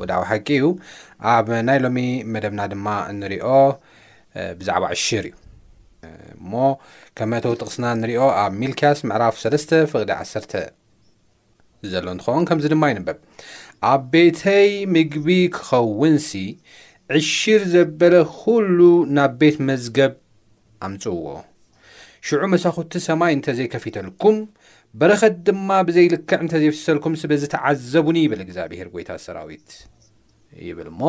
ወድዓዊ ሓቂ እዩ ኣብ ናይ ሎሚ መደብና ድማ እንሪኦ ብዛዕባ ዕሽር እዩ እሞ ከመተው ጥቕስና ንሪኦ ኣብ ሚልክያስ ምዕራፍ 3 ፍቕዲ 1 ዘሎ እንትኸውን ከምዚ ድማ ይንበብ ኣብ ቤተይ ምግቢ ክኸውንሲ ዕሽር ዘበለ ዅሉ ናብ ቤት መዝገብ ኣምጽእዎ ሽዑ መሳኹቲ ሰማይ እንተ ዘይከፊተልኩም በረኸት ድማ ብዘይልክዕ እንተ ዘይፍሰልኩም ስለዚ ተዓዘቡኒ ይብል እግዚኣብሄር ጐይታ ሰራዊት ይብል እሞ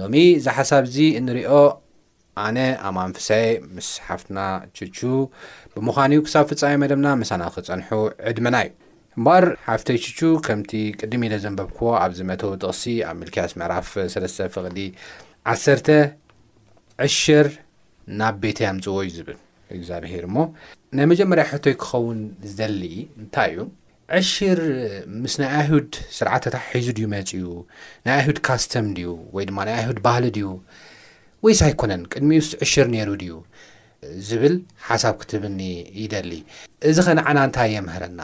ሎሚ እዚ ሓሳብ እዚ እንሪኦ ኣነ ኣማን ፍሳየ ምስ ሓፍትና ቹቹ ብምዃን እዩ ክሳብ ፍጻሜ መደብና ምሳና ክጸንሑ ዕድመና እዩ። እምበኣር ሓፍተይ ቹቹ ከምቲ ቅድም ኢለ ዘንበብክዎ ኣብዚ መእተዊ ጥቕሲ ኣብ ሚልክያስ ምዕራፍ ሰለስተ ፍቕዲ ዓሰርተ ዕሽር ናብ ቤተይ ኣምጽዎ እዩ ዝብል እግዚኣብሄር እሞ ናይ መጀመርያ ሕቶይ ክኸውን ዝደሊ እንታይ እዩ ዕሽር ምስ ናይ ኣይሁድ ስርዓት ተተሓሒዙ ድዩ መጺኡ? ናይ ኣይሁድ ካስተም ድዩ ወይ ድማ ናይ ኣይሁድ ባህሊ ድዩ ወይስ ኣይኮነን? ቅድሚኡስ ዕሽር ነይሩ ድዩ? ዝብል ሓሳብ ክትህብኒ ይደሊ። እዚኸ ንዓና እንታይ የምህረና?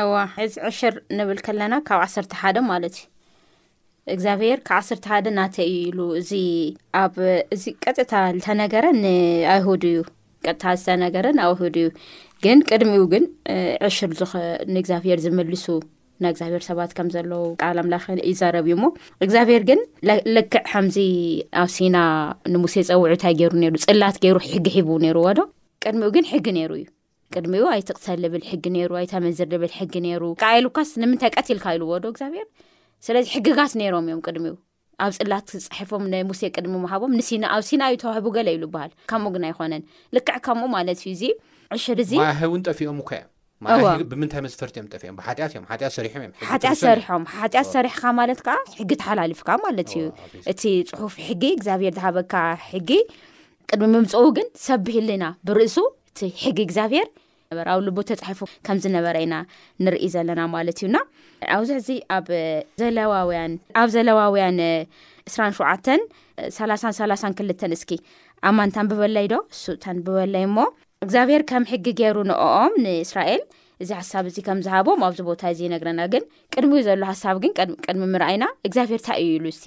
እወ፣ ሕዚ ዕሽር ንብል ከለና ካብ ዓሰርተ ሓደ ማለት እዩ። እግዚኣብሄር ክዓ ዓሰርተ ሓደ ናተይ እዩ ኢሉ እዚ ኣብ እዚ ቀጥታ ዝተነገረ ንኣይሁድ እዩ ቀጥታ ዝተነገረ ንኣይሁድ እዩ ግን ቅድሚኡ ግን ዕሽር ንእግዚኣብሄር ዝምልሱ ናይ እግዚኣብሔር ሰባት ከም ዘለዉ ቃል ኣምላኽ ይዛረብ እዩ እሞ እግዚኣብሔር ግን ልክዕ ከምዚ ኣብ ሲና ንሙሴ ፀውዑ እንታይ ገይሩ ነይሩ ፅላት ገይሩ ሕጊ ሒቡ ነይርዎ ዶ ቅድሚኡ ግን ሕጊ ነይሩ እዩ ቅድሚኡ ኣይትቕተል ልብል ሕጊ ነይሩ ኣይታመንዝር ልብል ሕጊ ነይሩ ካዓ ኢሉካስ ንምንታይ ቀትልካ ኢልዎ ዶ እግዚኣብሔር ስለዚ ሕግጋት ነይሮም እዮም ቅድሚኡ ኣብ ፅላት ፅሒፎም ናይ ሙሴ ቅድሚ ምሃቦም ንሲና ኣብ ሲና እዩ ተዋሂቡ ገለ ኢሉ ይበሃል ከምኡ ግን ኣይኮነን ልክዕ ከምኡ ማለት እዩ እዚ ዕሽር እዚ ማያሀይ እውን ጠፊኦም እኳ እዮም ማያሀይ ብምንታይ መስፈርቲ እዮም ጠፊኦም ብሓጢኣት እዮም ሓጢኣት ሰሪሖም እዮም ሓጢኣት ሰሪሖም ሓጢኣት ሰሪሕካ ማለት ከዓ ሕጊ ተሓላልፍካ ማለት እዩ እቲ ፅሑፍ ሕጊ እግዚኣብሔር ዝሃበካ ሕጊ ቅድሚ ምምፅኡ ግን ሰብ ብህልና ብርእሱ እቲ ሕጊ እግዚኣብሔር ነበረ ኣብ ልቡ ተፃሒፉ ከም ዝነበረ ኢና ንርኢ ዘለና ማለት እዩና ኣብዚ ሕዚ ኣብ ዘለዋውያን ኣብ ዘለዋውያን እስራን ሸዓተን ሰላሳን ሰላሳን ክልተን እስኪ ኣማንታ ንብበለይ ዶ ሱታ ንብበለይ እሞ እግዚኣብሔር ከም ሕጊ ገይሩ ንኦም ንእስራኤል እዚ ሓሳብ እዚ ከም ዝሃቦም ኣብዚ ቦታ እዚ ይነግረና ግን ቅድሚኡ ዘሎ ሓሳብ ግን ቅድሚ ምርኣይና እግዚኣብሔር እንታይ እዩ ኢሉ እስቲ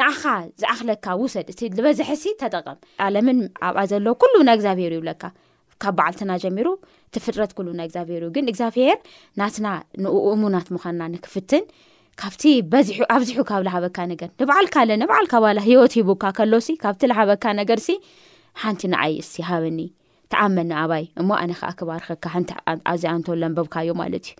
ንዓኻ ዝኣኽለካ ውሰድ እቲ ዝበዝሐሲ ተጠቐም ኣለምን ኣብኣ ዘሎ ኩሉ ናይ እግዚኣብሄር ይብለካ ካብ በዓልትና ጀሚሩ እቲ ፍጥረት ኩሉ ናይ እግዚኣብሄር እዩ ግን እግዚኣብሄር ናትና ንኡእሙናት ምዃንና ንክፍትን ካብቲ በዚሑ ኣብዚሑ ካብ ዝሃበካ ነገር ንበዓልካ ኣለ ንበዓልካ ባላ ሂወት ሂቡካ ከሎሲ ካብቲ ዝሃበካ ነገርሲ ሓንቲ ንዓይስ ይሃበኒ ተኣመኒ ኣባይ እሞ ኣነ ከኣ ክባርኸካ ሓንቲ ኣዚኣ እንተ ለንበብካዮ ማለት እዩ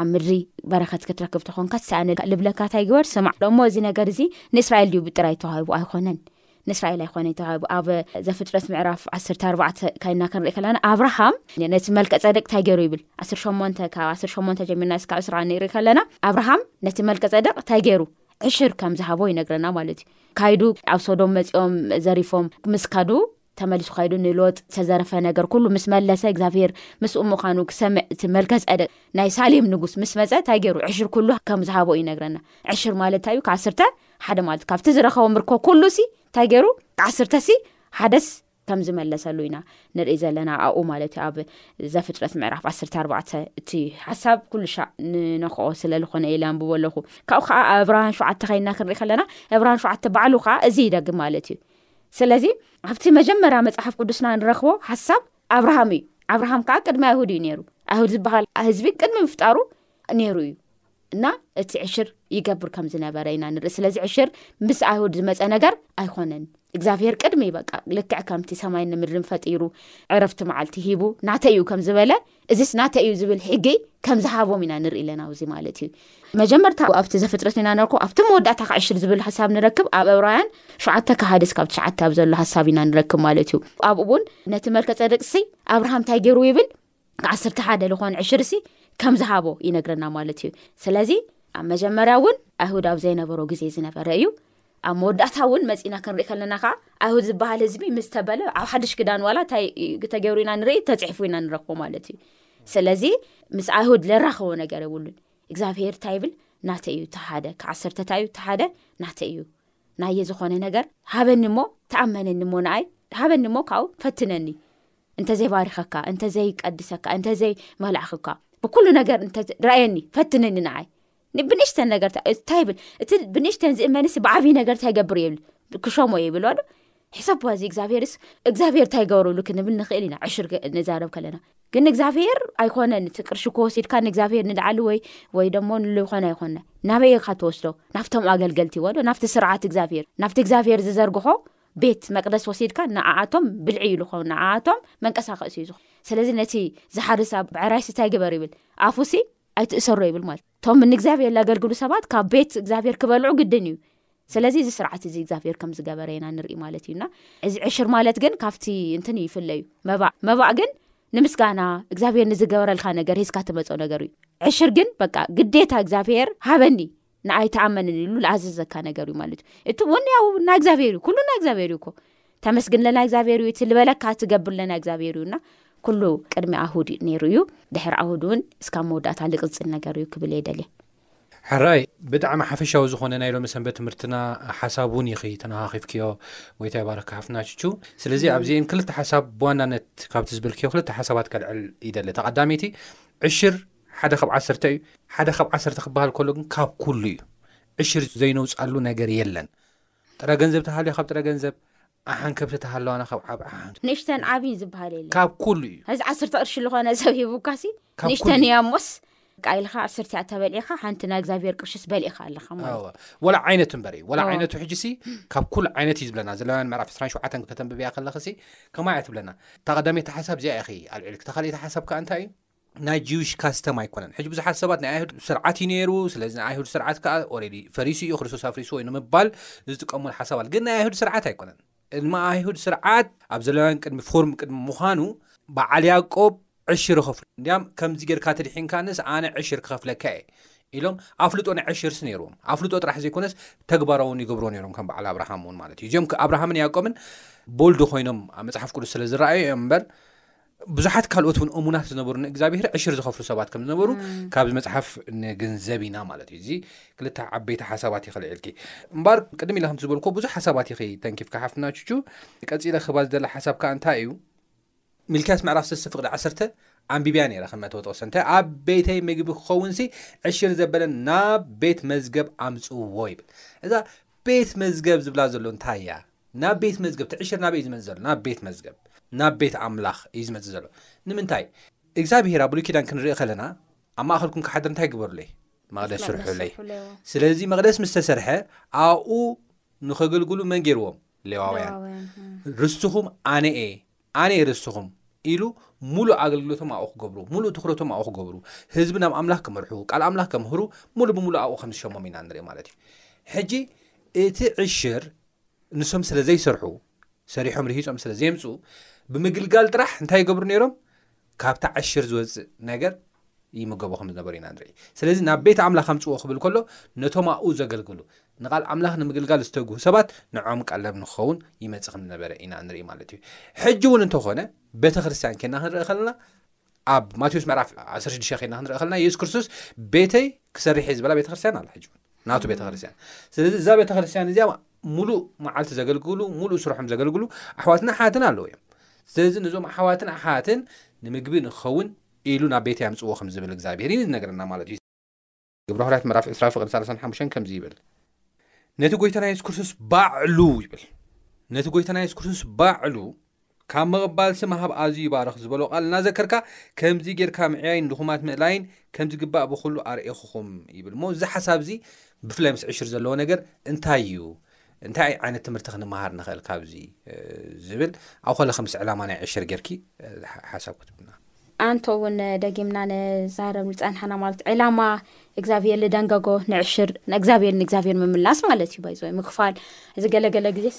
ኣብ ምድሪ በረከት ክትረክብ ተኾንካ ትሰኣነ ልብለካ እንታይ ግበር ስማዕ ሎሞ እዚ ነገር እዚ ንእስራኤል ድዩ ብጥራይ ተዋሂቡ ኣይኮነን ንእስራኤል ኣይኮነ ተዋሂቡ ኣብ ዘፍጥረት ምዕራፍ ዓሰርተ ኣርባዕተ ካይና ክንሪኢ ከለና ኣብርሃም ነቲ መልከ ፀደቅ እንታይ ገይሩ ይብል ዓስር ሸሞንተ ካብ ዓስር ሸሞንተ ጀሚርና ስካብ ዕስራ ንርኢ ከለና ኣብርሃም ነቲ መልከ ፀደቅ እንታይ ገይሩ ዕሽር ከም ዝሃቦ ይነግረና ማለት እዩ ካይዱ ኣብ ሶዶም መፂኦም ዘሪፎም ምስ ካዱ ተመሊሱ ኸይዱ ንሎጥ ዝተዘረፈ ነገር ኩሉ ምስ መለሰ እግዚኣብሄር ምስኡ ምዃኑ ክሰምዕ እቲ መልከፀደቅ ናይ ሳሌም ንጉስ ምስ መፀ እንታይ ገይሩ ዕሽር ኩሉ ከም ዝሃቦ እዩ ነግረና ዕሽር ማለት እንታይ እዩ ከዓስርተ ሓደ ማለት ካብቲ ዝረኸቦ ምርኮ ኩሉ ሲ እንታይ ገይሩ ዓስርተ ሲ ሓደስ ከም ዝመለሰሉ ኢና ንርኢ ዘለና ኣብኡ ማለት እዩ ኣብ ዘፍጥረት ምዕራፍ ዓስተ ኣርባዕተ እቲ ሓሳብ ኩሉ ሻዕ ንነክኦ ስለ ዝኾነ እየ ላንብቦ ኣለኹ ካብኡ ከዓ ኣብራን ሸዓተ ከይና ክንርኢ ከለና ኣብራን ሸዓተ ባዕሉ ከዓ እዚ ይደግም ማለት እዩ ስለዚ ኣብቲ መጀመርያ መፅሓፍ ቅዱስና ንረኽቦ ሓሳብ ኣብርሃም እዩ ኣብርሃም ከዓ ቅድሚ ኣይሁድ እዩ ነይሩ ኣይሁድ ዝበሃል ህዝቢ ቅድሚ ምፍጣሩ ነይሩ እዩ እና እቲ ዕሽር ይገብር ከም ዝነበረ ኢና ንርኢ ስለዚ ዕሽር ምስ ኣይሁድ ዝመፀ ነገር ኣይኮነን እግዚኣብሄር ቅድሚ በቃ ልክዕ ከምቲ ሰማይ ንምድርን ፈጢሩ ዕረፍቲ መዓልቲ ሂቡ ናተይ እዩ ከም ዝበለ እዚስ ናተይ እዩ ዝብል ሕጊ ከም ዝሃቦም ኢና ንርኢ ኣለና ውዚ ማለት እዩ መጀመርታ ኣብቲ ዘፍጥረት ኢና ነርኩ ኣብቲ መወዳእታ ክዕሽል ዝብል ሓሳብ ንረክብ ኣብ እብራውያን ሸዓተ ካሓደ ስካብ ትሽዓተ ኣብ ዘሎ ሓሳብ ኢና ንረክብ ማለት እዩ ኣብኡ እውን ነቲ መልከ ፀደቅሲ ኣብርሃም እንታይ ገይሩ ይብል ዓስርተ ሓደ ዝኾን ዕሽርሲ ከም ዝሃቦ ይነግረና ማለት እዩ ስለዚ ኣብ መጀመርያ እውን ኣይሁድ ኣብ ዘይነበሮ ግዜ ዝነበረ እዩ ኣብ መወዳእታ እውን መፂእና ክንሪኢ ከለና ከዓ ኣይሁድ ዝበሃል ህዝቢ ምስ ተበለ ኣብ ሓድሽ ክዳን ዋላ እታይ ተገብሩ ኢና ንርኢ ተፅሒፉ ኢና ንረክቦ ማለት እዩ ስለዚ ምስ ኣይሁድ ለራኸቦ ነገር የብሉን እግዚኣብሄር እታይ ይብል ናተ እዩ ተሓደ ክዓሰርተታ እዩ ተሓደ ናተ እዩ ናየ ዝኾነ ነገር ሃበኒ እሞ ተኣመነኒ እሞ ንኣይ ሃበኒ እሞ ካብኡ ፈትነኒ እንተዘይባሪኸካ እንተዘይቀድሰካ እንተዘይ መላእክካ ብኩሉ ነገር እራየኒ ፈትነኒ ንዓይ ንብንእሽተን ነገር እንታይ ይብል እቲ ብንእሽተን ዝእመንሲ ብዓብዪ ነገር እንታይ ይገብር ይብል ክሸሞ ይብል ዶ ሕሰብ እዚ እግዚኣብሄርስ እግዚኣብሄር እንታይ ይገብርሉ ክንብል ንኽእል ኢና ዕሽር ንዛረብ ከለና ግን እግዚኣብሄር ኣይኮነን እቲ ቅርሺ ክወሲድካ ንእግዚኣብሄር ንልዓሊ ወይ ወይ ደሞ ንልይኮነ ኣይኮነ ናበይ ካ ትወስዶ ናብቶም ኣገልገልቲ ይዎዶ ናብቲ ስርዓት እግዚኣብሄር ናብቲ እግዚኣብሄር ዝዘርግሖ ቤት መቅደስ ወሲድካ ንዓኣቶም ብልዒ ዩ ዝኮኑ ንዓኣቶም መንቀሳቀሲ እዩ ዝኾኑ ስለዚ ነቲ ዝሓርሳ ብዕራይሲ እንታይ ግበር ይብል ኣፉሲ ኣይትእሰሮ ይብል ማለት እቶም ንእግዚኣብሔር ላገልግሉ ሰባት ካብ ቤት እግዚኣብሔር ክበልዑ ግድን እዩ ስለዚ እዚ ስርዓት እዚ እግዚኣብሔር ከም ዝገበረ ኢና ንርኢ ማለት እዩና እዚ ዕሽር ማለት ግን ካብቲ እንትን ይፍለ እዩ መባእ መባእ ግን ንምስጋና እግዚኣብሔር ንዝገበረልካ ነገር ሂዝካ ትመፅ ነገር እዩ ዕሽር ግን በ ግዴታ እግዚኣብሔር ሃበኒ ንኣይ ተኣመንን ኢሉ ዝኣዘዘካ ነገር እዩ ማለት እዩ እቲ እውን ያው ናይ እግዚኣብሔር እዩ ኩሉ ናይ እግዚኣብሔር እዩ እኮ ተመስግን ለና እግዚኣብሔር እዩ እቲ ልበለካ ትገብር ለና እግዚኣብሔር እዩና ኩሉ ቅድሚ ኣሁድ ነይሩ እዩ ድሕሪ ኣሁድ እውን እስካብ መወዳእታ ልቅፅል ነገር እዩ ክብል እየ ደልየ ሕራይ ብጣዕሚ ሓፈሻዊ ዝኾነ ናይ ሎሚ ሰንበት ትምህርትና ሓሳብ እውን ይኺ ተናኻኺፍክዮ ወይታ ይባረካ ሓፍትና ችቹ ስለዚ ኣብዚኤን ክልተ ሓሳብ ብዋናነት ካብቲ ዝበልክዮ ክልተ ሓሳባት ከልዕል ይደለ ተቀዳሚቲ ዕሽር ሓደ ካብ ዓሰርተ እዩ፣ ሓደ ካብ ዓሰርተ ክበሃል ከሎ ግን ካብ ኩሉ እዩ። ዕሽር ዘይነውፃሉ ነገር የለን። ጥረ ገንዘብ ተሃልዮ ካብ ጥረ ገንዘብ፣ ዓሓን ከብቲ ተሃለዋና ካብ ዓብ ዓሓን። ንእሽተን ዓብይን ዝበሃል የለን። ካብ ኩሉ እዩ። እዚ ዓሰርተ ቅርሺ ዝኾነ ሰብ ሂቡካሲ ካብ ንእሽተን ኩሉ። እያ እሞስ ቃ ኢልካ ዓሰርተ እያ ተበሊዕካ ሓንቲ ናይ እግዚኣብሔር ቅርሽስ በሊዕካ ኣለኻ ማለት እዩ። ኣወ ወላ ዓይነቱ እምበር እዩ ወላ ኣዎ። ዓይነቱ ሕጂ ሲ ካብ ኩሉ ዓይነት እዩ ዝብለና ዘለውያን ምዕራፍ 27 ከተንብብያ ከለኺ ሲ ከማይ እያ ትብለና እታ ቀዳመይቲ ሓሳብ እዚኣ ኢኺ ኣልዒልኪ እታ ካልኣይቲ ሓሳብ ከዓ እንታይ እዩ ናይ ጂውሽ ካስተም ኣይኮነን ሕጂ ብዙሓት ሰባት ናይ ኣይሁድ ስርዓት እዩ ነይሩ ስለዚ ናይ ኣይሁድ ስርዓት ከዓ ኦሬዲ ፈሪሱ እዩ ክርስቶስ ኣፍሪስዎ ንምባል ዝጥቀሙሉ ሓሳብ ኣል ግን ናይ ኣይሁድ ስርዓት ኣይኮነን እድማ ኣይሁድ ስርዓት ኣብ ዘለውያን ቅድሚ ፎርም ቅድሚ ምዃኑ በዓል ያቆብ ዕሽር ኸፍሉ እንዲያም ከምዚ ጌርካ ተድሒንካንስ ኣነ ዕሽር ክኸፍለካ እየ ኢሎም ኣፍልጦ ናይ ዕሽርሲ ነይርዎም ኣፍልጦ ጥራሕ ዘይኮነስ ተግባራውን ይገብሮ ነይሮም ከም በዓል ኣብርሃም እውን ማለት እዩ እዚኦም ኣብርሃምን ያቆብን ቦልዶ ኮይኖም ኣብ መፅሓፍ ቅዱስ ስለ ዝረኣዩ እዮም እምበር ብዙሓት ካልኦት እውን እሙናት ዝነበሩ ንእግዚኣብሄር ዕሽር ዝኸፍሉ ሰባት ከም ዝነበሩ ካብዚ መፅሓፍ ንግንዘብ ኢና ማለት እዩ እዚ ክልተ ዓበይቲ ሓሳባት ይኽልዕልኪ እምበር ቅድሚ ኢላ ከምቲ ዝበልኩ ብዙሕ ሓሳባት ኢኺ ተንኪፍካ ሓፍትና ቹቹ ቀፂለ ክባ ዝደላ ሓሳብ ከዓ እንታይ እዩ ሚልክያስ ምዕራፍ ሰስተ ፍቅዲ ዓሰርተ ኣንቢብያ ነይረ ከም እተወጠወሰ እንተ ኣብ ቤተይ ምግቢ ክኸውን ሲ ዕሽር ዘበለ ናብ ቤት መዝገብ ኣምፅዎ ይብል እዛ ቤት መዝገብ ዝብላ ዘሎ እንታይ እያ ናብ ቤት መዝገብ ትዕሽር ናበይ እዩ ዝመጽእ ዘሎ ናብ ቤት መዝገብ ናብ ቤት ኣምላኽ እዩ ዝመጽእ ዘሎ ንምንታይ እግዚኣብሄር ኣብ ብሉይ ኪዳን ክንርኢ ከለና ኣብ ማእኸልኩም ክሓድር እንታይ ግበሩለይ መቕደስ ስርሑለይ ስለዚ መቕደስ ምስ ተሰርሐ ኣብኡ ንኸገልግሉ መን ገይርዎም ሌዋውያን ርስትኹም ኣነ እየ ኣነ እየ ርስኹም ኢሉ ሙሉእ ኣገልግሎቶም ኣብኡ ክገብሩ፣ ሙሉእ ትኹረቶም ኣብኡ ክገብሩ፣ ህዝቢ ናብ ኣምላኽ ክመርሑ፣ ቃል ኣምላኽ ከምህሩ ሙሉእ ብሙሉእ ኣብኡ ከም ዝሸሞም ኢና ንርኢ ማለት እዩ። ሕጂ እቲ ዕሽር ንሶም ስለ ዘይሰርሑ ሰሪሖም ርሂጾም ስለ ዘየምጽኡ ብምግልጋል ጥራሕ እንታይ ይገብሩ ነይሮም? ካብቲ ዓሽር ዝወጽእ ነገር ይምገቡ ከም ዝነበሩ ኢና ንርኢ። ስለዚ ናብ ቤት ኣምላኽ ኣምጽዎ ክብል ከሎ ነቶም ኣብኡ ዘገልግሉ ንቓል ኣምላኽ ንምግልጋል ዝተግሁ ሰባት ንዕኦም ቀለብ ንክኸውን ይመጽእ ከም ዝነበረ ኢና ንርኢ ማለት እዩ። ሕጂ እውን እንተኾነ ቤተ ክርስቲያን ኬና ክንርኢ ከለና ኣብ ማቴዎስ ምዕራፍ ዓሰርተ ሽዱሽተ ኬና ክንርኢ ከለና የሱስ ክርስቶስ ቤተይ ክሰርሕ እየ ዝበላ ቤተ ክርስቲያን ኣላ ሕጂ እውን ናቱ ቤተ ክርስቲያን። ስለዚ እዛ ቤተ ክርስቲያን እዚኣ ሙሉእ መዓልቲ ዘገልግሉ ሙሉእ ስርሖም ዘገልግሉ ኣሕዋትና ኣሓትን ኣለዉ እዮም ስለዚ ነዞም ኣሕዋትን ኣሓትን ንምግቢ ንክኸውን ኢሉ ናብ ቤት ያምፅዎ ከም ዝብል እግዚኣብሄር እዩ ዝነገረና ማለት እዩ ግብረ ሐዋርያት ምዕራፍ 20 ፍቅሪ 35 ከምዚ ይብል ነቲ ጎይታና የሱስ ክርስቶስ ባዕሉ ይብል ነቲ ጎይታና የሱስ ክርስቶስ ባዕሉ ካብ ምቕባል ስም ሃብ ኣዝዩ ይባርኽ ዝበሎ ቃል እናዘከርካ ከምዚ ጌርካ ምዕያይን ድኹማት ምእላይን ከምዝግባእ ብኹሉ ኣርእኹኹም ይብል እሞ እዚ ሓሳብ እዚ ብፍላይ ምስ ዕሽር ዘለዎ ነገር እንታይ እዩ እንታይ ዓይነት ትምህርቲ ክንመሃር ንኽእል ካብዚ ዝብል ኣብ ኮለ ከምስ ዕላማ ናይ ዕሽር ጌርኪ ሓሳብ ክትብና ኣንቶ እውን ደጊምና ንዛረብ ንፀንሐና ማለት ዕላማ እግዚኣብሔር ልደንገጎ ንዕሽር ንእግዚኣብሔር ንእግዚኣብሔር ምምላስ ማለት እዩ ባይዘ ምክፋል እዚ ገለገለ ግዜስ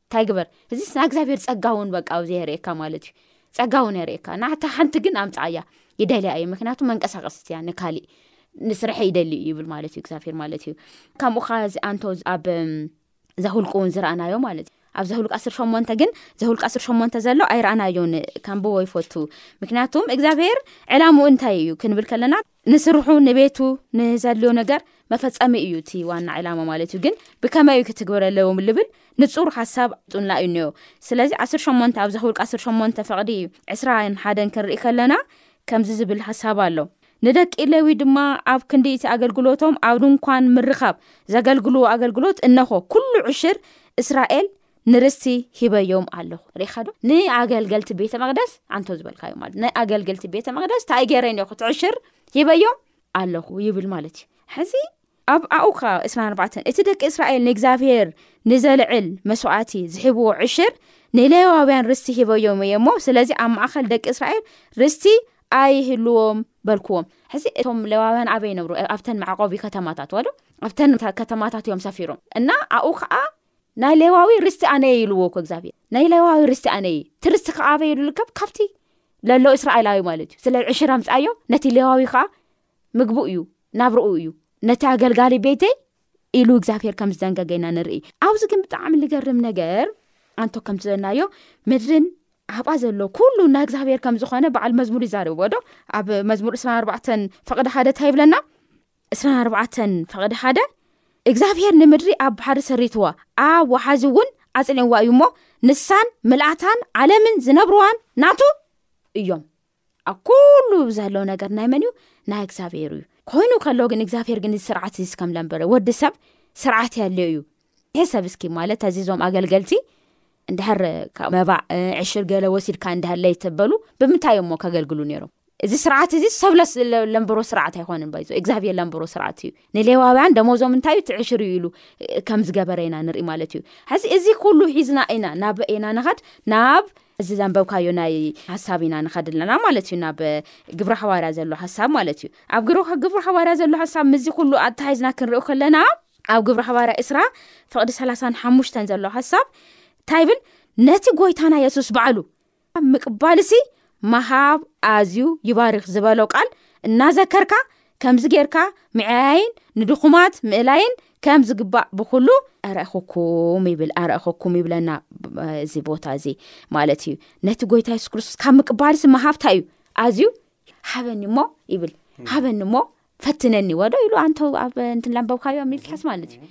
እንታይ ግበር እዚስ ናይ እግዚኣብሄር ጸጋ እውን በቃ ኣብዚ የርእየካ ማለት እዩ ጸጋ እውን የርእየካ ናታ ሓንቲ ግን ኣምጽዓያ ይደልያ እዩ ምክንያቱ መንቀሳቀስት እያ ንካሊእ ንስርሐ ይደሊ እዩ ይብል ማለት እዩ እግዚኣብሄር ማለት እዩ ከምኡ ከ ኣንቶ ኣብ ዘውልቁ እውን ዝረኣናዮ ማለት እዩ ኣብ ዘውልቅ ዓስር ሸሞንተ ግን ዘውልቅ ዓስር ሸሞንተ ዘሎ ኣይረኣናዮን ከምብዎ ይፈቱ ምክንያቱም እግዚኣብሄር ዕላምኡ እንታይ እዩ ክንብል ከለና ንስርሑ ንቤቱ ንዘድልዮ ነገር መፈጸሚ እዩ እቲ ዋና ዕላማ ማለት እዩ ግን ብከመይ እዩ ክትግበረ ኣለዎ ልብል ንጹር ሓሳብ ጡንላ እዩ እኒኦ ስለዚ ዓስር ሸሞንተ ኣብዛ ውልቂ ዓስር ሸሞንተ ፈቕዲ ዕስራን ሓደን ክንርኢ ከለና ከምዚ ዝብል ሓሳብ ኣሎ ንደቂ ሌዊ ድማ ኣብ ክንዲ እቲ ኣገልግሎቶም ኣብ ድንኳን ምርኻብ ዘገልግልዎ ኣገልግሎት እነኾ ኩሉ ዕሽር እስራኤል ንርስቲ ሂበዮም ኣለኹ ርኢኻዶ ንኣገልገልቲ ቤተ መቅደስ ኣንቶ ዝበልካዮ ማለት ንኣገልገልቲ ቤተ መቅደስ እንታይ ገይረን ኹ ትዕሽር ሂበዮም ኣለኹ ይብል ማለት እዩ ሕዚ ኣብ ኣኡካ እስራ ኣርባተ እቲ ደቂ እስራኤል ንእግዚኣብሄር ንዘልዕል መስዋእቲ ዝሕብዎ ዕሽር ንሌዋውያን ርስቲ ሂበዮም እየ እሞ ስለዚ ኣብ ማእኸል ደቂ እስራኤል ርስቲ ኣይህልዎም በልክዎም ሕዚ እቶም ሌዋውያን ኣበይ ነብሩ ኣብተን መዕቆቢ ከተማታት ዋዶ ኣብተን ከተማታት እዮም ሰፊሮም እና ኣኡ ከዓ ናይ ሌዋዊ ርስቲ ኣነ እየ ኢልዎ እኮ እግዚኣብሔር ናይ ሌዋዊ ርስቲ ኣነ እየ እቲ ርስቲ ከዓ ኣበይ ዝርከብ ካብቲ ለሎ እስራኤላዊ ማለት እዩ ስለ ዕሽር ኣምፃዮ ነቲ ሌዋዊ ከዓ ምግቡ እዩ ናብርኡ እዩ ነቲ ኣገልጋሊ ቤተይ ኢሉ እግዚኣብሔር ከም ዝደንገገ ኢና ንርኢ ኣብዚ ግን ብጣዕሚ ዝገርም ነገር ኣንቶ ከምቲ ዘናዮ ምድርን ኣብኣ ዘሎ ኩሉ ናይ እግዚኣብሔር ከም ዝኾነ በዓል መዝሙር ይዛርብዎ ዶ ኣብ መዝሙር ዕስራን ኣርባዕተን ፍቅዲ ሓደ እንታይ ይብለና ዕስራን ኣርባዕተን ፈቐዲ ሓደ እግዚኣብሄር ንምድሪ ኣብ ባሕሪ ሰሪትዋ ኣብ ወሓዚ እውን ኣጽኒዕዋ እዩ እሞ ንሳን ምልኣታን ዓለምን ዝነብርዋን ናቱ እዮም ኣብ ኩሉ ዘሎ ነገር ናይ መን እዩ ናይ እግዚኣብሄር እዩ ኮይኑ ከሎ ግን እግዚኣብሄር ግን እዚ ስርዓት እዚ ስከም ለንበረ ወዲ ሰብ ስርዓት ያለዮ እዩ ይሄ ሰብ እስኪ ማለት እዚ እዞም ኣገልገልቲ እንድሕር ካብ መባዕ ዕሽር ገለ ወሲድካ እንዳሃለ ይተበሉ ብምንታይ እሞ ከገልግሉ ነይሮም እዚ ስርዓት እዚ ሰብ ለንብሮ ስርዓት ኣይኮነን ባይዞ እግዚኣብሔር ለንብሮ ስርዓት እዩ ንሌዋውያን ደሞዞም እንታይ እዩ ትዕሽር እዩ ኢሉ ከም ዝገበረ ኢና ንርኢ ማለት እዩ ሕዚ እዚ ኩሉ ሒዝና ኢና ናብ ኢና ንኸድ ናብ እዚ ዘንበብካዮ ናይ ሓሳብ ኢና ንኸድ ኣለና ማለት እዩ ናብ ግብሪ ሓዋርያ ዘሎ ሓሳብ ማለት እዩ ኣብ ግብሪ ሓዋርያ ዘሎ ሓሳብ ምዚ ኩሉ ኣተሓሒዝና ክንሪኦ ከለና ኣብ ግብረ ሓዋርያ እስራ ፍቕዲ ሰላሳን ሓሙሽተን ዘሎ ሓሳብ እንታይ ብል ነቲ ጎይታና የሱስ በዓሉ ምቅባልሲ መሃብ ኣዝዩ ይባርኽ ዝበሎ ቃል እናዘከርካ ከምዚ ጌርካ ምዕያይን ንድኹማት ምእላይን ከም ዝግባእ ብኩሉ ኣረእኹኩም ይብል ኣረእኹኩም ይብለና እዚ ቦታ እዚ ማለት እዩ ነቲ ጎይታ የሱስ ክርስቶስ ካብ ምቅባልሲ መሃብታ እዩ ኣዝዩ ሓበኒ እሞ ይብል ሓበኒ እሞ ፈትነኒ ወዶ ኢሉ ኣንተ ኣብ እንትን ላንበብካዮ ሚልክያስ ማለት እዩ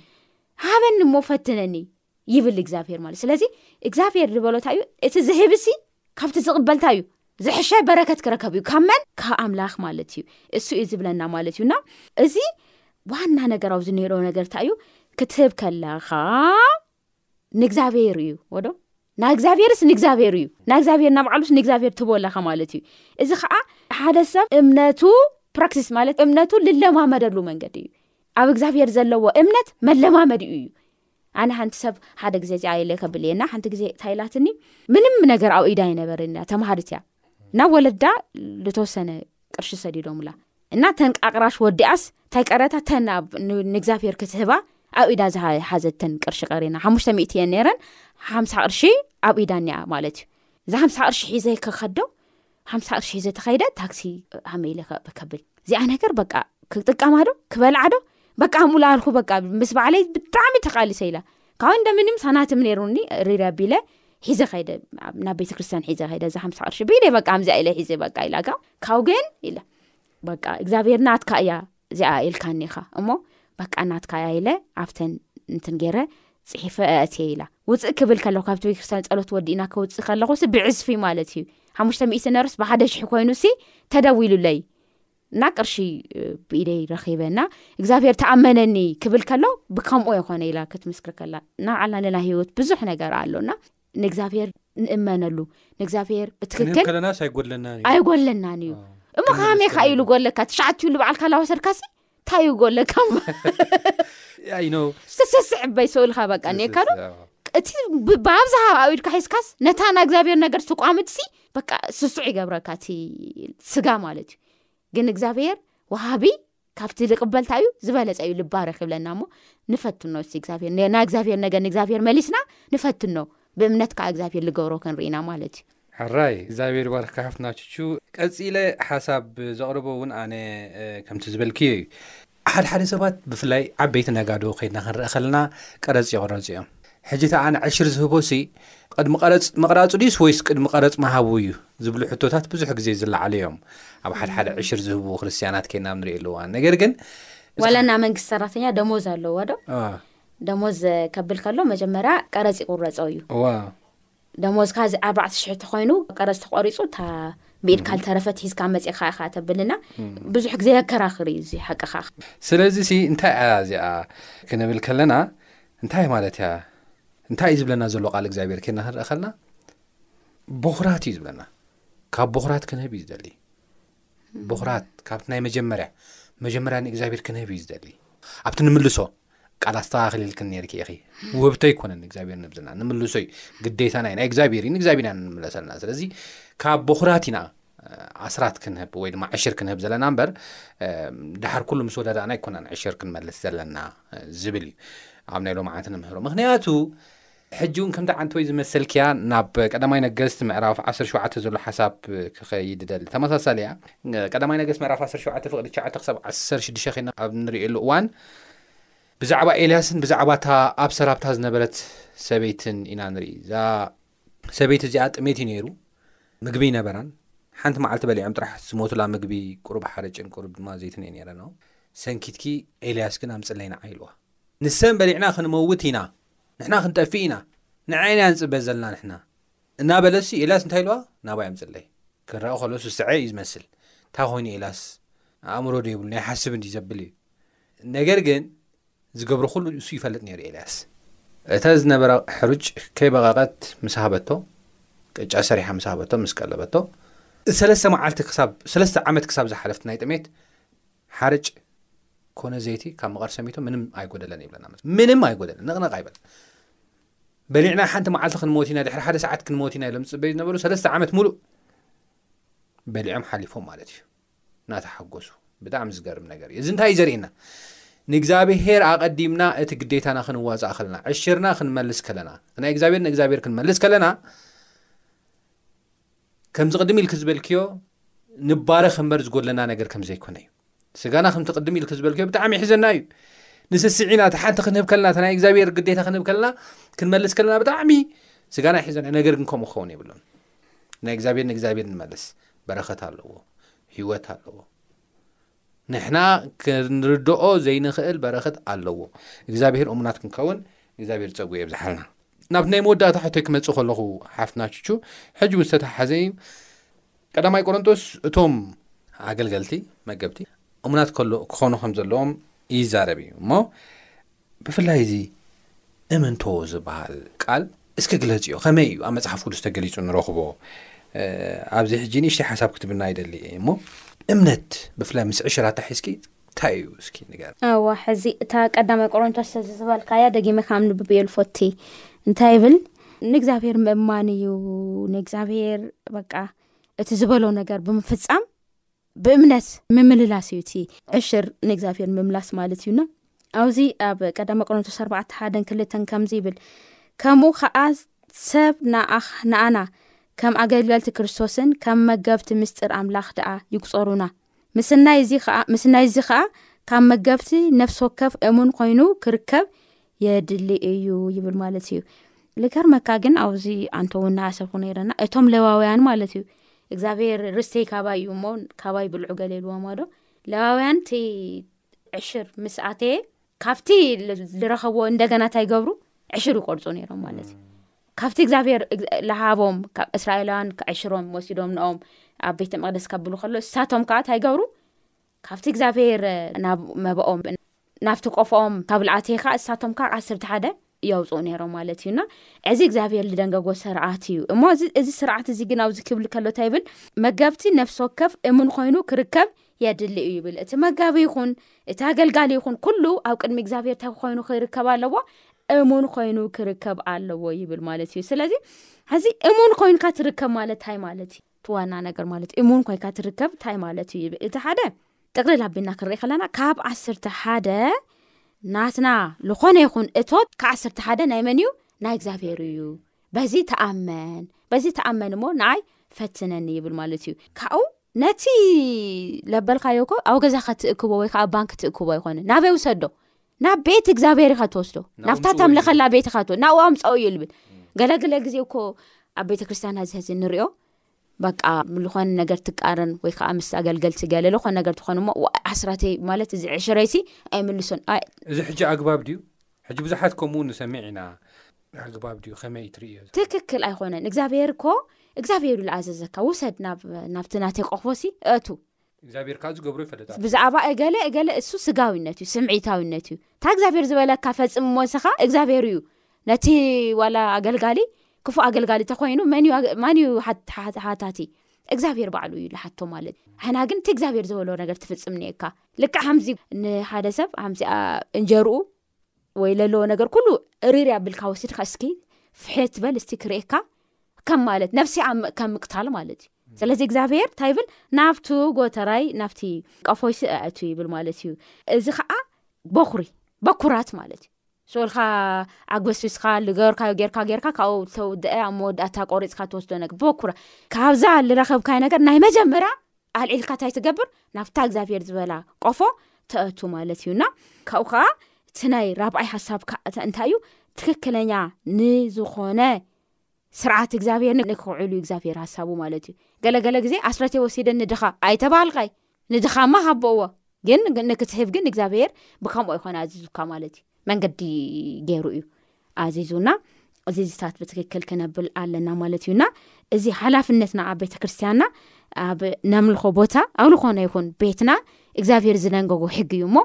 ሃበኒ እሞ ፈትነኒ ይብል እግዚኣብሄር ማለት ስለዚ እግዚኣብሄር ዝበሎታ እዩ እቲ ዝህብሲ ካብቲ ዝቕበልታ እዩ ዝሕሸ በረከት ክረከብ እዩ ካብ መን ካብ ኣምላኽ ማለት እዩ እሱ እዩ ዝብለና ማለት እዩና እዚ ዋና ነገር ኣብ ዝነሮ ነገርታ እዩ ክትህብ ከለካ ንእግዚኣብሄር እዩ ወዶ ናእግዚኣብሔርስ ንእግዚኣብሔር እዩ ናእግዚኣብሔር ናባዕሉስ ንእግዚኣብሔር ትህቦ ኣለካ ማለት እዩ እዚ ከዓ ሓደ ሰብ እምነቱ ፕራክቲስ ማለት እምነቱ ልለማመደሉ መንገዲ እዩ ኣብ እግዚኣብሔር ዘለዎ እምነት መለማመድ እዩ እዩ ኣነ ሓንቲ ሰብ ሓደ ግዜ እዚኣ ኢለ ከብልየና ሓንቲ ግዜ ታይላትኒ ምንም ነገር ኣብ ኢዳ ይነበረኒ ተማሃሪት እያ ናብ ወለዳ ዝተወሰነ ቅርሺ ሰዲዶምላ እና ተንቃቅራሽ ወዲኣስ እንታይ ቀረታ ተን ንእግዚኣብሄር ክትህባ ኣብ ኢዳ ዝሓዘተን ቅርሺ ቀሪና ሓሙሽተ ሚእት እየን ነረን ሓምሳ ቅርሺ ኣብ ኢዳ ኒኣ ማለት እዩ እዛ ሓምሳ ቅርሺ ሒዘ ከኸዶ ሓምሳ ቅርሺ ሒዘ ተኸይደ ታክሲ ሃመኢለ ከብል እዚኣ ነገር በቃ ክጥቀማዶ ክበልዓዶ በቃ ሙላኣልኩ በቃ ምስ በዕለይ ብጣዕሚ ተቃሊሰ ኢላ ካብ እንደ ምንም ሳናትም ነይሩኒ ሪሪ ኣቢለ ሒዘ ከይደ ናብ ቤተ ክርስትያን ሒዘ ከይደ እዚ ሓምሳ ቅርሺ ብኢለ በቃ ኣምዚኣ ኢለ ሒዘ በቃ ኢላ ካ ካብ ግን ኢለ በቃ እግዚኣብሔር ናትካ እያ እዚኣ ኢልካኒ ኢኻ እሞ በቃ ናትካ እያ ኢለ ኣብተን እንትን ገይረ ፅሒፈ ኣእትየ ኢላ ውፅእ ክብል ከለኩ ካብቲ ቤተ ክርስትያን ፀሎት ወዲእና ክውፅእ ከለኹ ሲ ብዕዝፊ ማለት እዩ ሓሙሽተ ሚእቲ ነርስ ብሓደ ሽሕ ኮይኑ ሲ ተደዊሉለይ እና ቅርሺ ብኢደይ ረኺበ እና እግዚኣብሄር ተኣመነኒ ክብል ከሎ ብከምኡ የኾነ ኢላ ክትምስክር ከላ እና ብዓልና ንና ሂወት ብዙሕ ነገር ኣሎ እና ንእግዚኣብሄር ንእመነሉ ንእግዚኣብሄር ብትክክል ከለናስ ኣይጎድለናን እዩ ኣይጎለናን እዩ እሞ ከመይ ከ ኢሉ ጎለካ ትሽዓት ይብሉ በዓልካ ላወሰድካሲ እንታይ እዩ ጎለካ ዝተሰስዕ በይ ሰውልካ በቃ ኒካዶ እቲ ብኣብዝሃ ኣብኢድካ ሒዝካስ ነታ ናይ እግዚኣብሄር ነገር ተቋምትሲ በቃ ስሱዕ ይገብረካ እቲ ስጋ ማለት እዩ ግን እግዚኣብሄር ወሃቢ ካብቲ ዝቅበልታ እዩ ዝበለፀ እዩ ልባረክ ይብለና እሞ ንፈትኖ ስ እግዚኣብሄር ናይ እግዚኣብሄር ነገር ንእግዚኣብሄር መሊስና ንፈትኖ ብእምነት ከዓ እግዚኣብሄር ዝገብሮ ክንርኢና ማለት እዩ ሕራይ እግዚኣብሄር ባርካ ሓፍትና ቹቹ ቀፂለ ሓሳብ ዘቕርቦ እውን ኣነ ከምቲ ዝበልክዮ እዩ ሓደ ሓደ ሰባት ብፍላይ ዓበይቲ ነጋዶ ከይድና ክንርእ ከለና ቀረጽ ይቕረጹ እዮም። ሕጂ እታ ኣነ ዕሽር ዝህቦሲ ቅድሚ ቀረጽ ምቕራጹ ድዩስ ወይስ ቅድሚ ቀረጽ ምሃቡ እዩ ዝብሉ ሕቶታት ብዙሕ ግዜ ዝለዓሉ እዮም ኣብ ሓደ ሓደ ዕሽር ዝህቡ ክርስትያናት ከይድና ኣብ ንርእየሉ እዋን ነገር ግን ዋላ ናይ መንግስቲ ሰራተኛ ደሞዝ ኣለዎ ዶ ደሞዝ ከብል ከሎ መጀመርያ ቀረጽ ይቁረጾ እዩ ደሞዝካ እዚ ኣርባዕተ ሽሕ ተኮይኑ ቀረፅ ተቆሪፁ እታ ብኢድካ ዝተረፈት ሂዝካ መፂእካ ኢካ ተብልና ብዙሕ ግዜ የከራክር እዩ እዚ ሓቅካ ስለዚ ሲ እንታይ እያ እዚኣ ክንብል ከለና እንታይ ማለት እያ እንታይ እዩ ዝብለና ዘሎ ቃል እግዚኣብሔር ኬና ክንርኢ ከለና ቦኽራት እዩ ዝብለና ካብ ቦኽራት ክንህብ እዩ ዝደሊ ቦኽራት ካብቲ ናይ መጀመርያ መጀመርያ ንእግዚኣብሔር ክንህብ እዩ ዝደሊ ኣብቲ ንምልሶ ቃል ኣስተኻኽልልክን ነርኪ ኢኺ ውህብቶ ኣይኮነን እግዚኣብሔር ንብዝና ንምልሶ እዩ ግዴታና ኢና እግዚኣብሔር እዩ ንእግዚኣብሔር ኢና ንምለሰልና ስለዚ ካብ በኹራት ኢና ኣስራት ክንህብ ወይ ድማ ዕሽር ክንህብ ዘለና እምበር ድሓር ኩሉ ምስ ወዳዳእና ኣይኮናን ዕሽር ክንመልስ ዘለና ዝብል እዩ ኣብ ናይ ሎምዓት ንምህሮ ምክንያቱ ሕጂውን ከምቲ ዓንተወይ ዝመሰልክያ ናብ ቀዳማይ ነገስት ምዕራፍ ዓሰርተ ሸውዓተ ዘሎ ሓሳብ ክኸይድ እደሊ። ተመሳሳሊ እያ። ቀዳማይ ነገስት ምዕራፍ ዓሰርተ ሸውዓተ ፍቅዲ ትሽዓተ ክሳብ ዓሰርተ ሽዱሽተ ዄንና ኣብ እንርእየሉ እዋን ብዛዕባ ኤልያስን ብዛዕባ እታ ኣብ ሰራፕታ ዝነበረት ሰበይትን ኢና ንርኢ። እዛ ሰበይቲ እዚኣ ጥሜት እዩ ነይሩ፣ ምግቢ ኣይነበራን። ሓንቲ መዓልቲ በሊዖም ጥራሕ ዝሞቱላ ምግቢ ቁሩብ ሓርጭን ቁሩብ ድማ ዘይትን እየ ነይረን። ሰንኪትኪ ኤልያስ ግን ኣምጽለይ ንዓ ኢልዋ። ንሰን በሊዕና ክንመውት ኢና ንሕና ክንጠፊእ ኢና ንዐኤን እያ ንጽበ ዘልና ንሕና እናበለሲ ኤልያስ እንታይ ኢልዋ ናባይ ኣምጽለይ ክንረኣ ከሎ ስስዐ እዩ ዝመስል እንታይ ኮይኑ ኤልያስ ኣእምሮ ዶ የብሉን ኣይሓስብን ድዩ ዘብል እዩ ነገር ግን ዝገብሮ ኩሉ ንሱ ይፈልጥ ነይሩ ኤልያስ እታ ዝነበራ ሕሩጭ ከይበቐቐት ምስ ሃበቶ ቅጫ ሰሪሓ ምስ ሃበቶ ምስ ቀለበቶ ሰለስተ መዓልቲ ክሳብ ሰለስተ ዓመት ክሳብ ዝሓለፍቲ ናይ ጥሜት ሓርጭ ኮነ ዘይቲ ካብ መቐር ሰሚቱ ምንም ኣይጎደለን ይብለና ምንም ኣይጎደለን ነቕነቕ ኣይበል በሊዕና ሓንቲ መዓልቲ ክንሞት ኢና ድሕሪ ሓደ ሰዓት ክንሞት ኢና ኢሎም ዝፅበዩ ዝነበሩ ሰለስተ ዓመት ሙሉእ በሊዖም ሓሊፎም ማለት እዩ እናተሓጎሱ ብጣዕሚ ዝገርም ነገር እዩ እዚ እንታይ እዩ ዘርእየና ንእግዚኣብሄር ኣቐዲምና እቲ ግዴታና ክንዋፃእ ከለና ዕሽርና ክንመልስ ከለና ናይ እግዚኣብሄር ንእግዚኣብሄር ክንመልስ ከለና ከምዚ ቅድም ኢልኪ ዝበልክዮ ንባረኽ እምበር ዝጎድለና ነገር ከም ዘይኮነ እዩ ስጋና ከምቲ ቅድም ኢልኪ ዝበልክዮ ብጣዕሚ ይሕዘና እዩ ንስስዒና እቲ ሓንቲ ክንህብ ከለና እቲ ናይ እግዚኣብሔር ግዴታ ክንህብ ከለና ክንመልስ ከለና ብጣዕሚ ስጋና ይሕዘና ነገር ግን ከምኡ ክኸውን የብሎም ናይ እግዚኣብሔር ንእግዚኣብሔር ንመልስ በረኸት ኣለዎ ህይወት ኣለዎ ንሕና ክንርድኦ ዘይንኽእል በረኸት ኣለዎ እግዚኣብሄር እሙናት ክንከውን እግዚኣብሄር ጸጉኡ የብዝሓልና ናብቲ ናይ መወዳእታ ሕቶይ ክመጽእ ከለኹ ሓፍትና ቹቹ ሕጂ እውን ዝተተሓሓዘ እዩ ቀዳማይ ቆሮንጦስ እቶም ኣገልገልቲ መገብቲ እሙናት ክኾኑ ከም ዘለዎም ይዛረብ እዩ እሞ ብፍላይ እዚ እምንቶ ዝበሃል ቃል እስከ ግለጽዮ ከመይ እዩ ኣብ መጽሓፍ ቅዱስ ተገሊጹ ንረኽቦ ኣብዚ ሕጂ ንእሽተይ ሓሳብ ክትብና ይደሊ እየ እሞ እምነት ብፍላይ ምስ ዕሽራ ተሒዝኪ እንታይ እዩ እስኪ ንገር እዋ ሕዚ እታ ቀዳማይ ቆሮንቶስ እዚ ዝበልካያ ደጊመ ካብ ንብብ እየ ልፎቲ እንታይ ይብል ንእግዚኣብሔር ምእማን እዩ ንእግዚኣብሔር በቃ እቲ ዝበሎ ነገር ብምፍጻም ብእምነት ምምልላስ እዩ እቲ ዕሽር ንእግዚኣብሔር ምምላስ ማለት እዩና ኣብዚ ኣብ ቀዳማ ቆሮንቶስ ኣርባዕተ ሓደን ክልተን ከምዚ ይብል ከምኡ ከዓ ሰብ ንኣና ከም ኣገልገልቲ ክርስቶስን ከም መገብቲ ምስጢር ኣምላኽ ደኣ ይቁፀሩና ምስናይ እዚ ከዓ ካብ መገብቲ ነፍሲ ወከፍ እሙን ኮይኑ ክርከብ የድሊ እዩ ይብል ማለት እዩ ልገርመካ ግን ኣብዚ ኣንተ ውን ናሰብኩ ነይረና እቶም ለዋውያን ማለት እዩ እግዚኣብሄር ርስተይ ካባይ እዩ እሞ ካባይ ብልዑ ገለ ልዎም ዶ ለዋውያን እቲ ዕሽር ምስ ኣተየ ካብቲ ዝረኸብዎ እንደገና እንታይ ገብሩ ዕሽር ይቆርፁ ነይሮም ማለት እዩ ካብቲ እግዚኣብሄር ልሃቦም ካብ እስራኤላውያን ዕሽሮም ወሲዶም ንኦም ኣብ ቤተ መቅደስ ከብሉ ከሎ እሳቶም ከዓ እንታይ ገብሩ ካብቲ እግዚኣብሄር ናብ መባኦም ናብቲ ቆፎኦም ካብ ልኣተየ ከ እሳቶም ከ ዓስርተ ሓደ የውፅኡ ነይሮም ማለት እዩ እና እዚ እግዚኣብሄር ዝደንገጎ ስርዓት እዩ እሞ እዚ ስርዓት እዚ ግን ኣብዚ ክብል ከሎ እንታይ ይብል መገብቲ ነፍሲ ወከፍ እምን ኮይኑ ክርከብ የድሊ እዩ ይብል እቲ መጋቢ ይኹን እቲ ኣገልጋሊ ይኹን ኩሉ ኣብ ቅድሚ እግዚኣብሄር እንታይ ኮይኑ ክርከብ ኣለዎ እሙን ኮይኑ ክርከብ ኣለዎ ይብል ማለት እዩ ስለዚ ሕዚ እሙን ኮይንካ ትርከብ ማለት እንታይ ማለት እዩ እቲ ዋና ነገር ማለት እዩ እሙን ኮይንካ ትርከብ እንታይ ማለት እዩ ይብል እቲ ሓደ ጥቕልል ኣቢልና ክንሪኢ ከለና ካብ ዓስርተ ሓደ ናትና ዝኾነ ይኹን እቶት ካብ ዓስርተ ሓደ ናይ መን እዩ ናይ እግዚኣብሄር እዩ በዚ ተኣመን በዚ ተኣመን እሞ ንኣይ ፈትነኒ ይብል ማለት እዩ ካብኡ ነቲ ለበልካዮ ኮ ኣብ ገዛ ከትእክቦ ወይ ከዓ ባንክ ትእክቦ ኣይኮነ ናበይ ውሰዶ ናብ ቤት እግዚኣብሔር ኢካ ትወስዶ ናብታ ተምልኸላ ቤት ካ ትወ ናብኡ ኣምፀኦ እዩ ልብል ገለግለ ግዜ እኮ ኣብ ቤተክርስትያና ዝህዚ ንሪኦ በቃ ዝኾነ ነገር ትቃረን ወይ ከዓ ምስ ኣገልገልቲ ገለ ዝኾነ ነገር ትኾኑ ሞ ዓስራተይ ማለት እዚ ዕሽረይሲ ኣይምልሶን እዚ ሕጂ ኣግባብ ድዩ ሕጂ ብዙሓት ከምኡውን ንሰሚዕ ኢና ኣግባብ ድዩ ከመይ እዩ ትርእዮ ትክክል ኣይኮነን እግዚኣብሔር ኮ እግዚኣብሔር ዩ ዝኣዘዘካ ውሰድ ናብቲ ናተይ ቆክቦሲ እቱ እግዚኣብሔር ከኣ ዝገብሮ ይፈልጥ ኣሎ። ብዛዕባ እገለ እገለ እሱ ስጋዊነት እዩ ስምዒታዊነት እዩ እታ እግዚኣብሔር ዝበለካ ፈጽም እሞ ንስኻ እግዚኣብሔር እዩ ነቲ ዋላ ኣገልጋሊ ክፉእ ኣገልጋሊ ተኮይኑ መን እዩ ማን እዩ ሓታቲ እግዚኣብሔር ባዕሉ እዩ ዝሓቶ ማለት ሕና ግን እቲ እግዚኣብሔር ዝበሎ ነገር ትፍፅም እኒኤካ ልክዕ ከምዚ ንሓደ ሰብ ከምዚ እንጀርኡ ወይ ለለዎ ነገር ኩሉ እሪርያ ብልካ ወሲድካ እስኪ ፍሕት በል እስቲ ክርእካ ከም ማለት ነፍሲ ከም ምቅታል ማለት እዩ ስለዚ እግዚኣብሄር እንታይ ይብል ናብቲ ጎተራይ ናብቲ ቀፎይሲ ኣእት ይብል ማለት እዩ እዚ ከዓ በኩሪ በኩራት ማለት እዩ ስልካ ኣግበስቢስካ ልገርካ ጌርካ ጌርካ ካብኡ ተውድአ ኣብ መወዳእታ ቆሪፅካ ትወስዶ ነገር በኩራ ካብዛ ልረከብካይ ነገር ናይ መጀመርያ ኣልዒልካ እንታይ ትገብር ናብታ እግዚኣብሄር ዝበላ ቆፎ ተእቱ ማለት እዩ እና ካብኡ ከዓ እቲ ናይ ራብኣይ ሓሳብ ካእተ እንታይ እዩ ትክክለኛ ንዝኾነ ስርዓት እግዚኣብሄር ንክውዕሉ እግዚኣብሄር ሃሳቡ ማለት እዩ ገለገለ ግዜ ኣስረተ ወሲደ ንድኻ ኣይተባሃልካይ ንድኻ ማ ሃቦዎ ግን ንክትህብ ግን እግዚኣብሄር ብከምኡ ኣይኮነ ኣዚዙካ ማለት እዩ መንገዲ ገይሩ እዩ ኣዚዙና እዚ ዝታት ብትክክል ክነብል ኣለና ማለት እዩና እዚ ሓላፍነትና ኣብ ቤተክርስትያንና ኣብ ነምልኮ ቦታ ኣብ ልኮነ ይኹን ቤትና እግዚኣብሄር ዝደንገጎ ሕጊ እዩ እሞ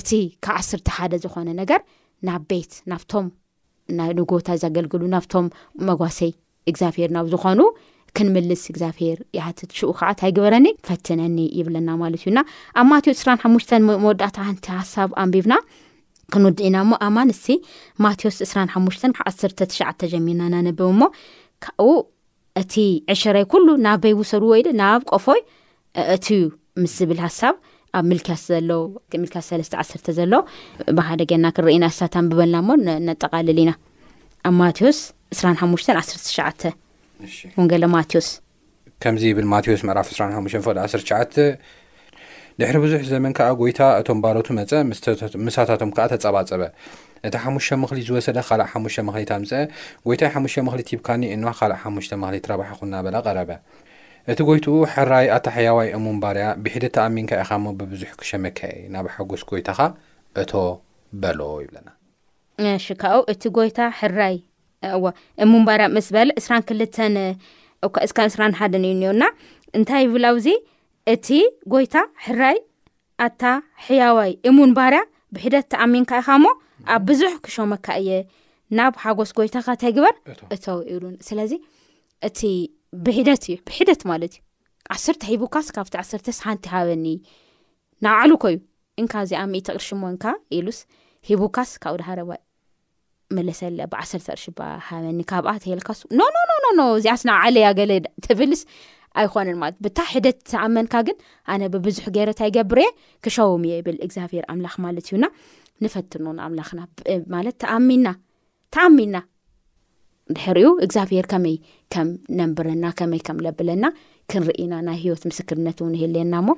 እቲ ካብ ዓስርተ ሓደ ዝኾነ ነገር ናብ ቤት ናብቶም እና ንጎታ ዘገልግሉ ናብቶም መጓሰይ እግዚኣብሄር ናብ ዝኾኑ ክንምልስ እግዚኣብሄር ይሃትት ሽኡ ከዓ እንታይ ግበረኒ ፈትነኒ ይብለና ማለት እዩ እና ኣብ ማቴዎ ስራን ሓሙሽተን መወዳእታ ሓንቲ ሃሳብ ኣንቢብና ክንውድ ኢና እሞ ኣማን እስቲ ማቴዎስ እስራን ሓሙሽተን ዓሰርተ ትሽዓተ ጀሚርና ናነብብ እሞ ካብኡ እቲ ዕሸረይ ኩሉ ናበይ ውሰድዎ ኢለ ናብ ቆፎይ እእትዩ ምስ ዝብል ሃሳብ ኣብ ምልክያስ ዘሎ ምልክያስ ሰለስተ ዓሰርተ ዘሎ ብሓደ ገና ክንርኢ ኢና እሳት ኣንብበልና እሞ ነጠቓልል ኢና ኣብ ማቴዎስ እስራን ሓሙሽተን ዓሰርተ ትሽዓተ ወንጌለ ማቴዎስ ከምዚ ይብል ማቴዎስ ምዕራፍ እስራን ሓሙሽተን ፈዶ ዓሰርተ ትሽዓተ ድሕሪ ብዙሕ ዘመን ከኣ ጐይታ እቶም ባሮቱ መጸ፣ ምሳታቶም ከኣ ተጸባጸበ። እቲ ሓሙሽተ መኽሊት ዝወሰደ ኻልእ ሓሙሽተ መኽሊት ኣምጽአ፣ ጐይታይ ሓሙሽተ መኽሊት ሂብካኒ፣ እኖ ኻልእ ሓሙሽተ መኽሊት ረባሕኹ እናበለ ቐረበ። እቲ ጐይትኡ፣ ሕራይ፣ ኣታ ሕያዋይ እሙን ባርያ፣ ብሒደት ተኣሚንካ ኢኻ እሞ ብብዙሕ ክሸመካ እየ፣ ናብ ሓጐስ ጐይታኻ እቶ በሎ ይብለና። እሺ ካብኡ እቲ ጐይታ፣ ሕራይ፣ እወ እሙን ባርያ ምስ በለ፣ ዕስራን ክልተን እኳ እስካን ዕስራን ሓደን እዩ እኒኦና፣ እንታይ ይብል ኣብዚ፣ እቲ ጎይታ ሕራይ ኣታ ሕያዋይ እሙን ባርያ ብሒደት ተኣሚንካ ኢኻ እሞ ኣብ ብዙሕ ክሾመካ እየ ናብ ሓጎስ ጎይታኻ ተግበር እተው ኢሉን ስለዚ እቲ ብሒደት እዩ ብሒደት ማለት እዩ ዓስርተ ሂቡካስ ካብቲ ዓሰርተስ ሓንቲ ሃበኒ ንባዕሉ ኮዩ እንካ እዚኣ ሚእቲ ቅርሺ ሞንካ ኢሉስ ሂቡካስ ካብኡ ድሃረባ መለሰለ ብዓሰርተ ቅርሽባ ሃበኒ ካብኣ ተየልካሱ ኖኖኖኖኖ እዚኣስ ንዓለያ ገለ ትብልስ ኣይኮነን ማለት ብታ ሕደት ተኣመንካ ግን ኣነ ብብዙሕ ገይረታ ይገብርየ ክሸውም እየ ይብል እግዚኣብሄር ኣምላኽ ማለት እዩና ንፈትኖ ንኣምላኽና ማለት ተኣሚና ተኣሚና ድሕሪኡ እግዚኣብሄር ከመይ ከም ነንብረና ከመይ ከም ለብለና ክንርኢና ናይ ሂወት ምስክርነት እውን ይህልየና እሞ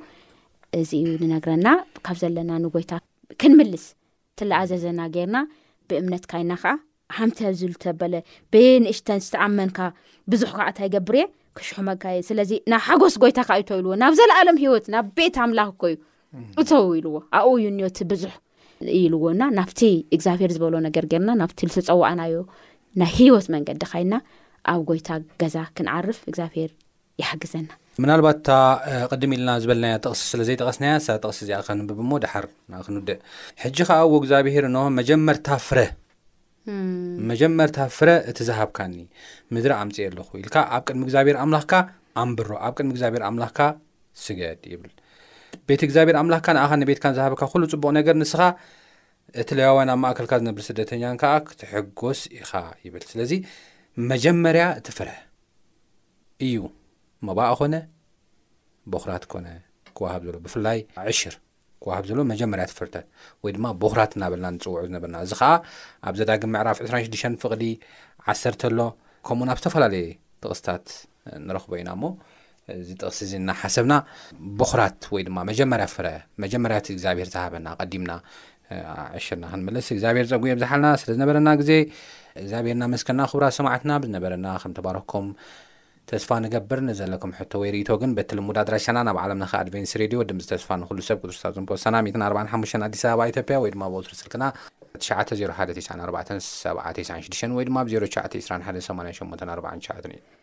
እዚ እዩ ንነግረና ካብ ዘለና ንጎይታ ክንምልስ ትለኣዘዘና ጌርና ብእምነት ካይና ከኣ ሓምተ ዝሉ ተበለ በየ ንእሽተን ዝተኣመንካ ብዙሕ ከኣ እታይ ገብር እየ ክሽሕመካ እየ ስለዚ ናብ ሓጎስ ጎይታ ከ እቶ ኢልዎ ናብ ዘለኣለም ሂወት ናብ ቤት ኣምላኽ እኮ እዩ እተው ኢልዎ ኣብኡ እዩ ኒዮቲ ብዙሕ ኢልዎ እና ናብቲ እግዚኣብሄር ዝበሎ ነገር ገርና ናብቲ ዝተፀዋዕናዮ ናይ ሂወት መንገዲ ካይና ኣብ ጎይታ ገዛ ክንዓርፍ እግዚኣብሄር ይሓግዘና። ምናልባት እታ ቅድም ኢልና ዝበልናያ ጥቕሲ ስለ ዘይጠቐስናያ እሳ ጥቕሲ እዚኣ ከንብብ እሞ ደሓር ክንውድእ ሕጂ ከኣ እዎ እግዚኣብሄር እንሆ መጀመርታ ፍረ መጀመርታ ፍረ እቲ ዝሃብካኒ ምድሪ ኣምፅእ ኣለኹ ኢልካ ኣብ ቅድሚ እግዚኣብሄር ኣምላኽካ ኣንብሮ ኣብ ቅድሚ እግዚኣብሄር ኣምላኽካ ስገድ ይብል ቤት እግዚኣብሔር ኣምላካ ንኣኻ ንቤትካ ዝሃበካ ኩሉ ፅቡቅ ነገር ንስኻ እቲ ለያውያን ኣብ ማእከልካ ዝነብር ስደተኛን ከዓ ክትሕጎስ ኢኻ ይብል ስለዚ መጀመርያ እቲ ፍረ እዩ መባእ ኮነ ቦኽራት ኮነ ክወሃብ ዘሎ ብፍላይ ዕሽር ክወሃብ ዘሎ መጀመርያ ትፍርተ ወይ ድማ ቦኽራት እናበልና ንፅውዑ ዝነበርና እዚ ከዓ ኣብ ዘዳግም ምዕራፍ ዕስራን ሽዱሽተን ፍቕዲ ዓሰርተ ኣሎ ከምኡ ናብ ዝተፈላለየ ጥቕስታት ንረኽቦ ኢና እሞ እዚ ጥቕሲ እዚ እናሓሰብና ቦኽራት ወይ ድማ መጀመርያ ፍረ መጀመርያ እቲ እግዚኣብሄር ዝሃበና ቀዲምና ኣሸና ክንምለስ እግዚኣብሔር ጸጉ የብዝሓልና ስለ ዝነበረና ግዜ እግዚኣብሔር እናመስከና ክቡራት ሰማዕትና ብዝነበረና ከም ተባረኽኩም ተስፋ ንገብር ንዘለኩም ሕቶ ወይ ርእቶ ግን በቲ ልሙድ ኣድራሻና ናብ ዓለም ለኸ ኣድቨንስ ሬድዮ ድምፂ ተስፋ ንኩሉ ሰብ ቁፅሪ ሳጹን ፖስታና 145 ኣዲስ ኣበባ ኢትዮጵያ ወይ ድማ ብቁፅሪ ስልክና 901947996 ወይ ድማ ብ 09218849